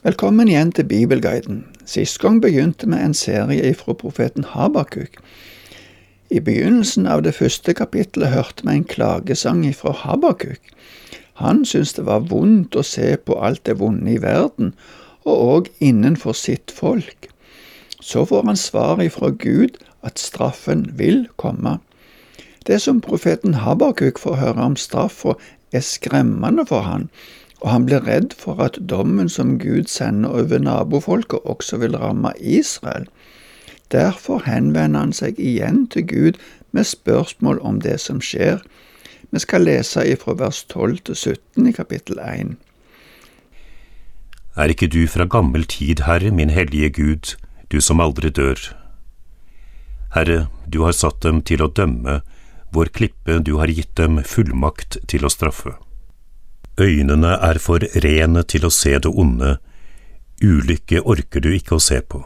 Velkommen igjen til Bibelguiden. Sist gang begynte vi en serie ifra profeten Habakuk. I begynnelsen av det første kapittelet hørte vi en klagesang ifra Habakuk. Han syntes det var vondt å se på alt det vonde i verden, og òg innenfor sitt folk. Så får han svar ifra Gud at straffen vil komme. Det som profeten Habakuk får høre om straffa, er skremmende for han, og han blir redd for at dommen som Gud sender over nabofolket, også vil ramme Israel. Derfor henvender han seg igjen til Gud med spørsmål om det som skjer. Vi skal lese ifra vers 12 til 17 i kapittel 1. Er ikke du fra gammel tid, Herre, min hellige Gud, du som aldri dør? Herre, du har satt dem til å dømme, vår klippe du har gitt dem fullmakt til å straffe. Øynene er for rene til å se det onde, ulykke orker du ikke å se på.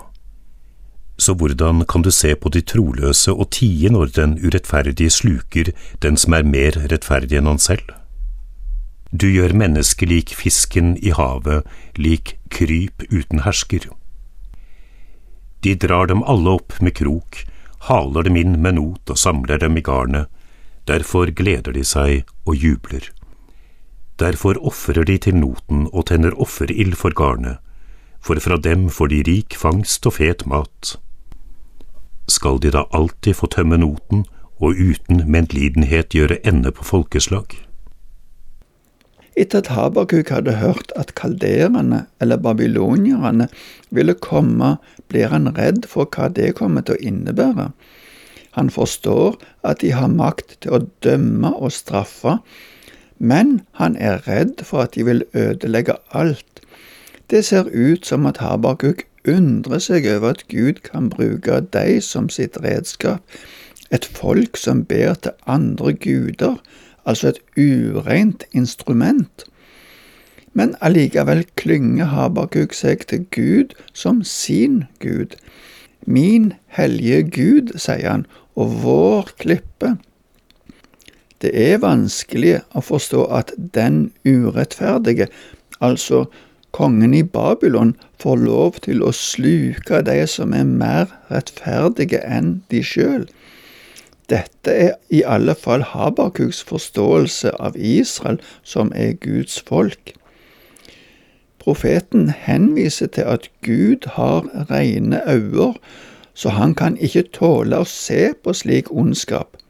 Så hvordan kan du se på de troløse og tie når den urettferdige sluker den som er mer rettferdig enn han selv? Du gjør mennesket lik fisken i havet, lik kryp uten hersker. De drar dem alle opp med krok, haler dem inn med not og samler dem i garnet, derfor gleder de seg og jubler. Derfor ofrer de til noten og tenner offerild for garnet, for fra dem får de rik fangst og fet mat. Skal de da alltid få tømme noten og uten medlidenhet gjøre ende på folkeslag? Etter at Habakuk hadde hørt at kalderene, eller babylonierne, ville komme, blir han redd for hva det kommer til å innebære. Han forstår at de har makt til å dømme og straffe, men han er redd for at de vil ødelegge alt. Det ser ut som at Habakuk undrer seg over at Gud kan bruke deg som sitt redskap, et folk som ber til andre guder, altså et ureint instrument. Men allikevel klynger Habakuk seg til Gud som sin Gud. Min hellige Gud, sier han, og vår klippe. Det er vanskelig å forstå at den urettferdige, altså kongen i Babylon, får lov til å sluke de som er mer rettferdige enn de sjøl. Dette er i alle fall Habakuks forståelse av Israel, som er Guds folk. Profeten henviser til at Gud har rene øyne, så han kan ikke tåle å se på slik ondskap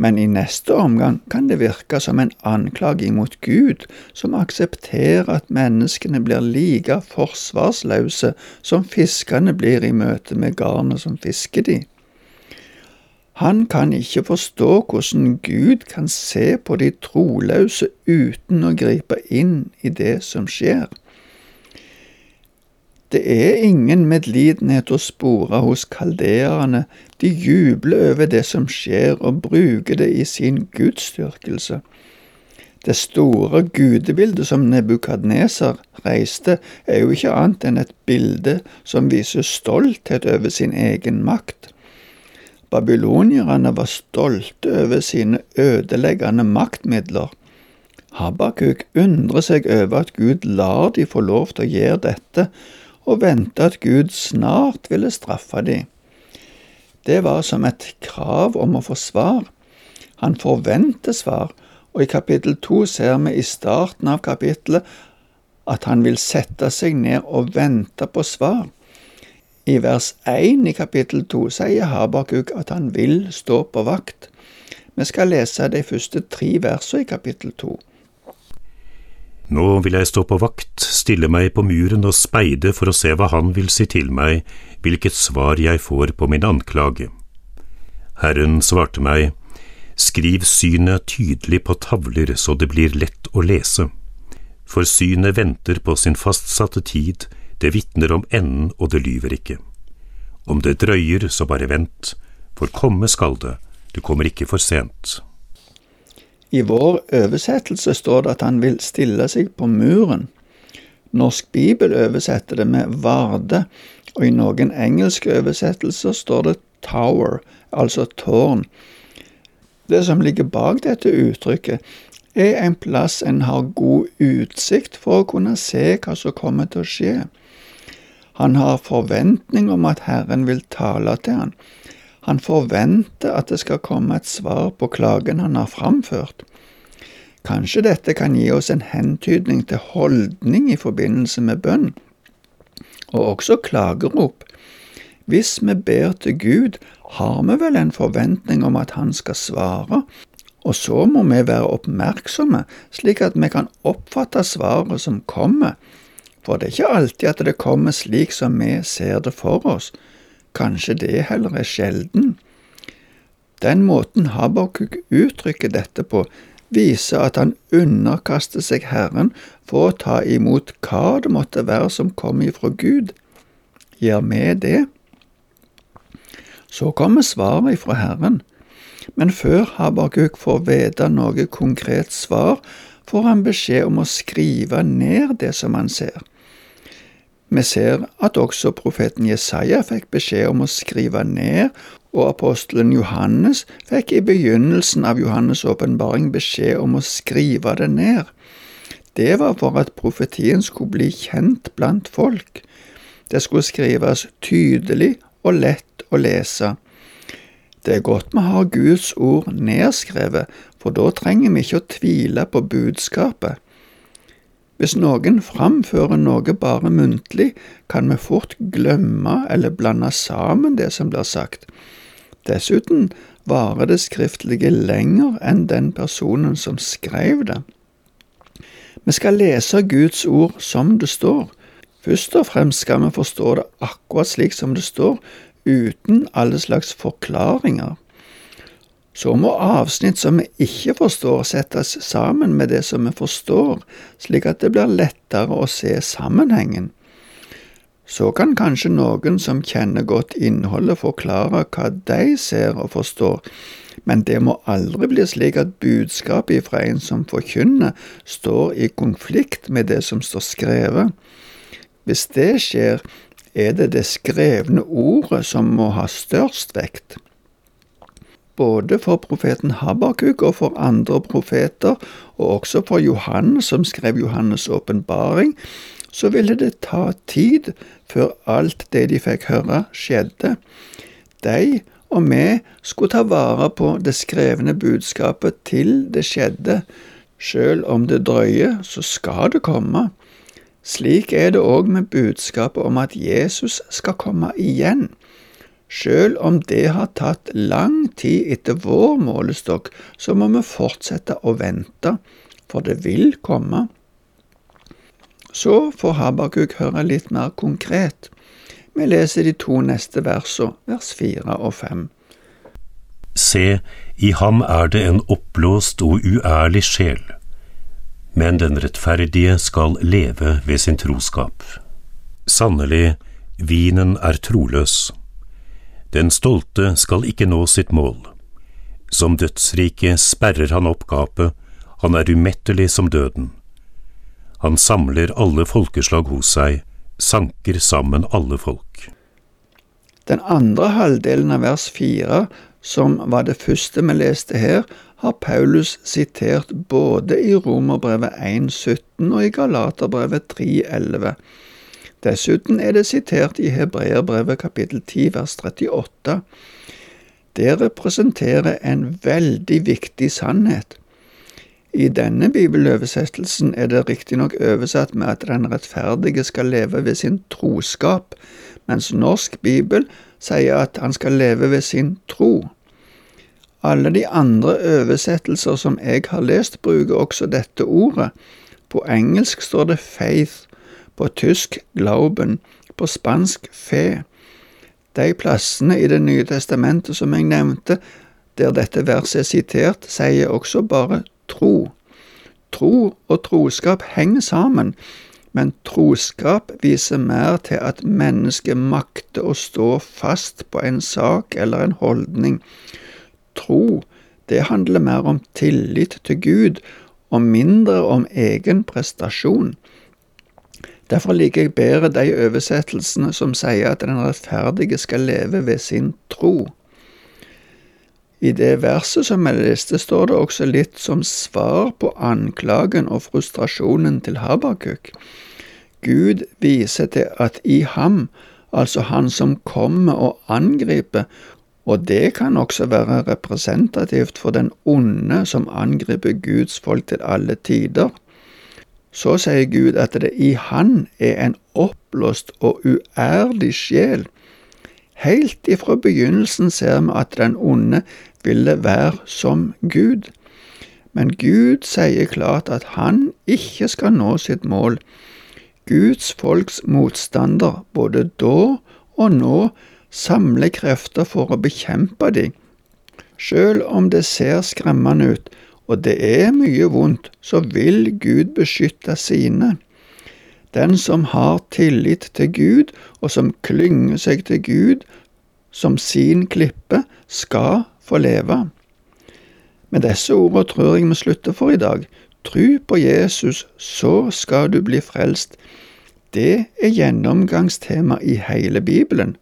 men i neste omgang kan det virke som en anklage mot Gud, som aksepterer at menneskene blir like forsvarsløse som fiskene blir i møte med garnet som fisker de. Han kan ikke forstå hvordan Gud kan se på de troløse uten å gripe inn i det som skjer. Det er ingen medlidenhet å spore hos kaldeerne, de jubler over det som skjer og bruker det i sin gudsdyrkelse. Det store gudebildet som Nebukadneser reiste, er jo ikke annet enn et bilde som viser stolthet over sin egen makt. Babylonierne var stolte over sine ødeleggende maktmidler. Habakuk undrer seg over at Gud lar de få lov til å gjøre dette, og vente at Gud snart ville straffe dem. Det var som et krav om å få svar. Han forventer svar, og i kapittel to ser vi i starten av kapittelet at han vil sette seg ned og vente på svar. I vers 1 i kapittel 2 sier Habakuk at han vil stå på vakt. Vi skal lese de første tre versene i kapittel 2. Nå vil jeg stå på vakt, stille meg på muren og speide for å se hva han vil si til meg, hvilket svar jeg får på min anklage. Herren svarte meg, skriv synet tydelig på tavler så det blir lett å lese, for synet venter på sin fastsatte tid, det vitner om enden og det lyver ikke. Om det drøyer, så bare vent, for komme skal det, du kommer ikke for sent. I vår oversettelse står det at han vil stille seg på muren. Norsk bibel oversetter det med varde, og i noen engelske oversettelser står det tower, altså tårn. Det som ligger bak dette uttrykket, er en plass en har god utsikt for å kunne se hva som kommer til å skje. Han har forventning om at Herren vil tale til han. Han forventer at det skal komme et svar på klagen han har framført. Kanskje dette kan gi oss en hentydning til holdning i forbindelse med bønn, og også klagerop. Hvis vi ber til Gud, har vi vel en forventning om at Han skal svare, og så må vi være oppmerksomme, slik at vi kan oppfatte svaret som kommer, for det er ikke alltid at det kommer slik som vi ser det for oss, kanskje det heller er sjelden. Den måten Habakuk uttrykker dette på, viser at han underkaster seg Herren for å ta imot hva det måtte være som kom ifra Gud. Gjør vi det? Så kommer svaret ifra Herren. Men før Habakuk får vite noe konkret svar, får han beskjed om å skrive ned det som han ser. Vi ser at også profeten Jesaja fikk beskjed om å skrive ned, og apostelen Johannes fikk i begynnelsen av Johannes' åpenbaring beskjed om å skrive det ned. Det var for at profetien skulle bli kjent blant folk. Det skulle skrives tydelig og lett å lese. Det er godt vi har Guds ord nedskrevet, for da trenger vi ikke å tvile på budskapet. Hvis noen framfører noe bare muntlig, kan vi fort glemme eller blande sammen det som blir sagt. Dessuten varer det skriftlige lenger enn den personen som skrev det. Vi skal lese Guds ord som det står. Først og fremst skal vi forstå det akkurat slik som det står, uten alle slags forklaringer. Så må avsnitt som vi ikke forstår, settes sammen med det som vi forstår, slik at det blir lettere å se sammenhengen. Så kan kanskje noen som kjenner godt innholdet, forklare hva de ser og forstår, men det må aldri bli slik at budskapet fra en som forkynner, står i konflikt med det som står skrevet. Hvis det skjer, er det det skrevne ordet som må ha størst vekt. Både for profeten Habakuk og for andre profeter, og også for Johannes som skrev Johannes' åpenbaring, så ville det ta tid før alt det de fikk høre, skjedde. De og vi skulle ta vare på det skrevne budskapet til det skjedde. Sjøl om det drøyer, så skal det komme. Slik er det òg med budskapet om at Jesus skal komme igjen. Sjøl om det har tatt lang tid etter vår målestokk, så må vi fortsette å vente, for det vil komme. Så får Habakuk høre litt mer konkret. Vi leser de to neste versene, vers fire og fem. Se, i ham er det en oppblåst og uærlig sjel men den rettferdige skal leve ved sin troskap. Sannelig, vinen er troløs. Den stolte skal ikke nå sitt mål. Som dødsrike sperrer han opp gapet, han er umettelig som døden. Han samler alle folkeslag hos seg, sanker sammen alle folk. Den andre halvdelen av vers fire, som var det første vi leste her, har Paulus sitert både i Romerbrevet 1,17 og i Galaterbrevet 3,11. Dessuten er det sitert i Hebreerbrevet kapittel 10 vers 38. Det representerer en veldig viktig sannhet. I denne bibeloversettelsen er det riktignok oversatt med at den rettferdige skal leve ved sin troskap, mens norsk bibel sier at han skal leve ved sin tro. Alle de andre oversettelser som jeg har lest, bruker også dette ordet. På engelsk står det faith, på tysk glauben, på spansk fe. De plassene i Det nye testamentet som jeg nevnte, der dette verset er sitert, sier også bare tro. Tro og troskap henger sammen, men troskap viser mer til at mennesket makter å stå fast på en sak eller en holdning Tro, det handler mer om tillit til Gud og mindre om egen prestasjon. Derfor liker jeg bedre de oversettelsene som sier at den rettferdige skal leve ved sin tro. I det verset som jeg leste, står det også litt som svar på anklagen og frustrasjonen til Habakuk. Gud viser til at i ham, altså han som kommer og angriper, og det kan også være representativt for den onde som angriper Guds folk til alle tider. Så sier Gud at det i Han er en oppblåst og uærlig sjel. Helt ifra begynnelsen ser vi at den onde ville være som Gud. Men Gud sier klart at han ikke skal nå sitt mål. Guds folks motstander både da og nå samler krefter for å bekjempe dem. Selv om det ser skremmende ut, og det er mye vondt, så vil Gud beskytte sine. Den som har tillit til Gud, og som klynger seg til Gud som sin klippe, skal få leve. Med disse ordene tror jeg vi slutter for i dag. Tru på Jesus, så skal du bli frelst. Det er gjennomgangstema i hele Bibelen.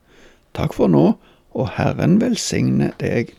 Takk for nå, og Herren velsigne deg.